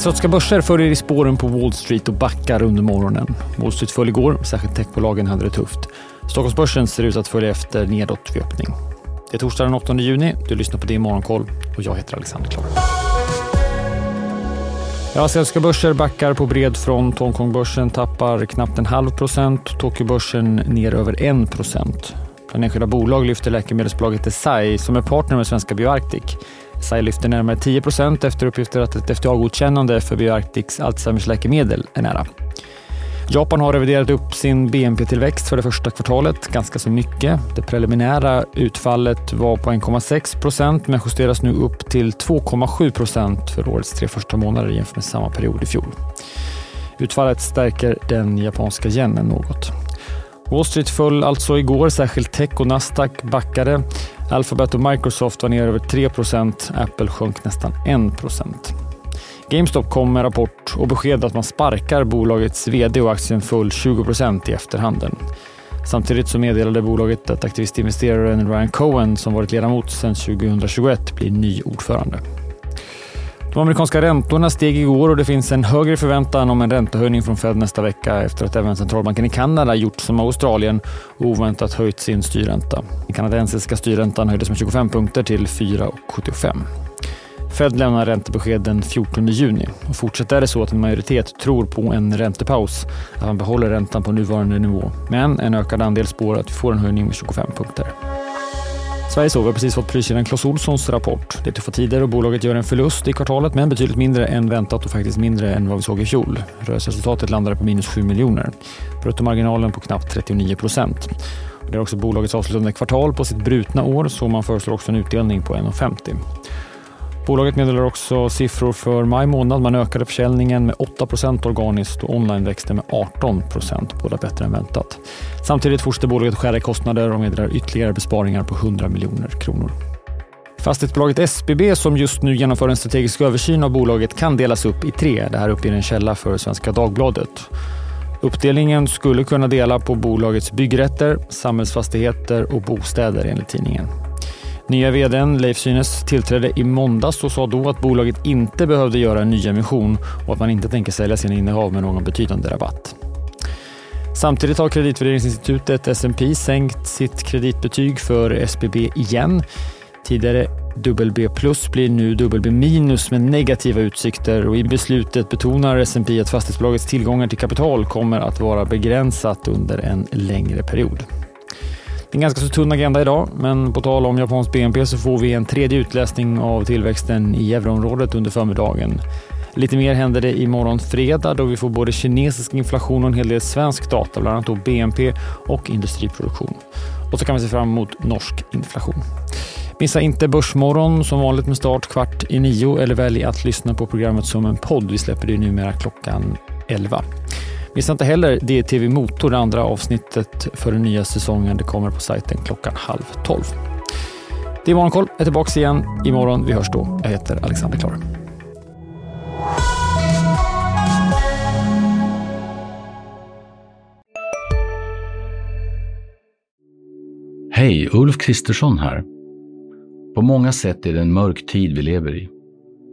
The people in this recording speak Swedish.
Asiatiska börser följer i spåren på Wall Street och backar under morgonen. Wall Street föll igår, särskilt techbolagen hade det tufft. Stockholmsbörsen ser ut att följa efter nedåt vid öppning. Det är torsdag den 8 juni. Du lyssnar på det i Morgonkoll och jag heter Alexander Klar. Ja, asiatiska börser backar på bred front. Hongkongbörsen tappar knappt en halv procent. Tokyobörsen ner över en procent. Bland enskilda bolag lyfter läkemedelsbolaget Desai som är partner med svenska Bioarctic. SAI lyfter närmare 10 procent efter uppgifter att ett FDA-godkännande för Bioarctics Alzheimers läkemedel är nära. Japan har reviderat upp sin BNP-tillväxt för det första kvartalet ganska så mycket. Det preliminära utfallet var på 1,6 procent men justeras nu upp till 2,7 procent för årets tre första månader jämfört med samma period i fjol. Utfallet stärker den japanska yenen något. Wall Street föll alltså igår, särskilt tech och Nasdaq backade. Alphabet och Microsoft var ner över 3% Apple sjönk nästan 1% GameStop kom med rapport och besked att man sparkar bolagets VD och aktien föll 20% i efterhanden. Samtidigt så meddelade bolaget att aktivistinvesteraren Ryan Cohen, som varit ledamot sedan 2021, blir ny ordförande. De amerikanska räntorna steg igår och det finns en högre förväntan om en räntehöjning från Fed nästa vecka efter att även centralbanken i Kanada gjort som Australien och oväntat höjt sin styrränta. Den kanadensiska styrräntan höjdes med 25 punkter till 4,75. Fed lämnar räntebesked den 14 juni och fortsätter det så att en majoritet tror på en räntepaus, att man behåller räntan på nuvarande nivå. Men en ökad andel spår att vi får en höjning med 25 punkter. Sveriges har precis fått priskedjan Clas Ohlsons rapport. Det är tuffa tider och bolaget gör en förlust i kvartalet, men betydligt mindre än väntat och faktiskt mindre än vad vi såg i fjol. Rörelseresultatet landade på minus 7 miljoner. Bruttomarginalen på knappt 39 procent. Det är också bolagets avslutande kvartal på sitt brutna år, så man föreslår också en utdelning på 1,50. Bolaget meddelar också siffror för maj månad. Man ökade försäljningen med 8% organiskt och online växte med 18% båda bättre än väntat. Samtidigt fortsätter bolaget skära i kostnader och meddelar ytterligare besparingar på 100 miljoner kronor. Fastighetsbolaget SBB som just nu genomför en strategisk översyn av bolaget kan delas upp i tre. Det här uppger en källa för Svenska Dagbladet. Uppdelningen skulle kunna dela på bolagets byggrätter, samhällsfastigheter och bostäder enligt tidningen. Nya vdn Leif Synes tillträdde i måndags och sa då att bolaget inte behövde göra en nyemission och att man inte tänker sälja sina innehav med någon betydande rabatt. Samtidigt har kreditvärderingsinstitutet S&P sänkt sitt kreditbetyg för SBB igen. Tidigare WB plus blir nu WB minus med negativa utsikter och i beslutet betonar S&P att fastighetsbolagets tillgångar till kapital kommer att vara begränsat under en längre period. Det är en ganska så tunn agenda idag, men på tal om japansk BNP så får vi en tredje utläsning av tillväxten i euroområdet under förmiddagen. Lite mer händer det imorgon fredag då vi får både kinesisk inflation och en hel del svensk data, bland annat då BNP och industriproduktion. Och så kan vi se fram emot norsk inflation. Missa inte Börsmorgon som vanligt med start kvart i nio eller välj att lyssna på programmet som en podd. Vi släpper det numera klockan 11. Missa inte heller DTV Motor, det andra avsnittet för den nya säsongen. Det kommer på sajten klockan halv tolv. Det är Morgonkoll. Jag är tillbaka igen imorgon. Vi hörs då. Jag heter Alexander Klar. Hej, Ulf Kristersson här. På många sätt är det en mörk tid vi lever i.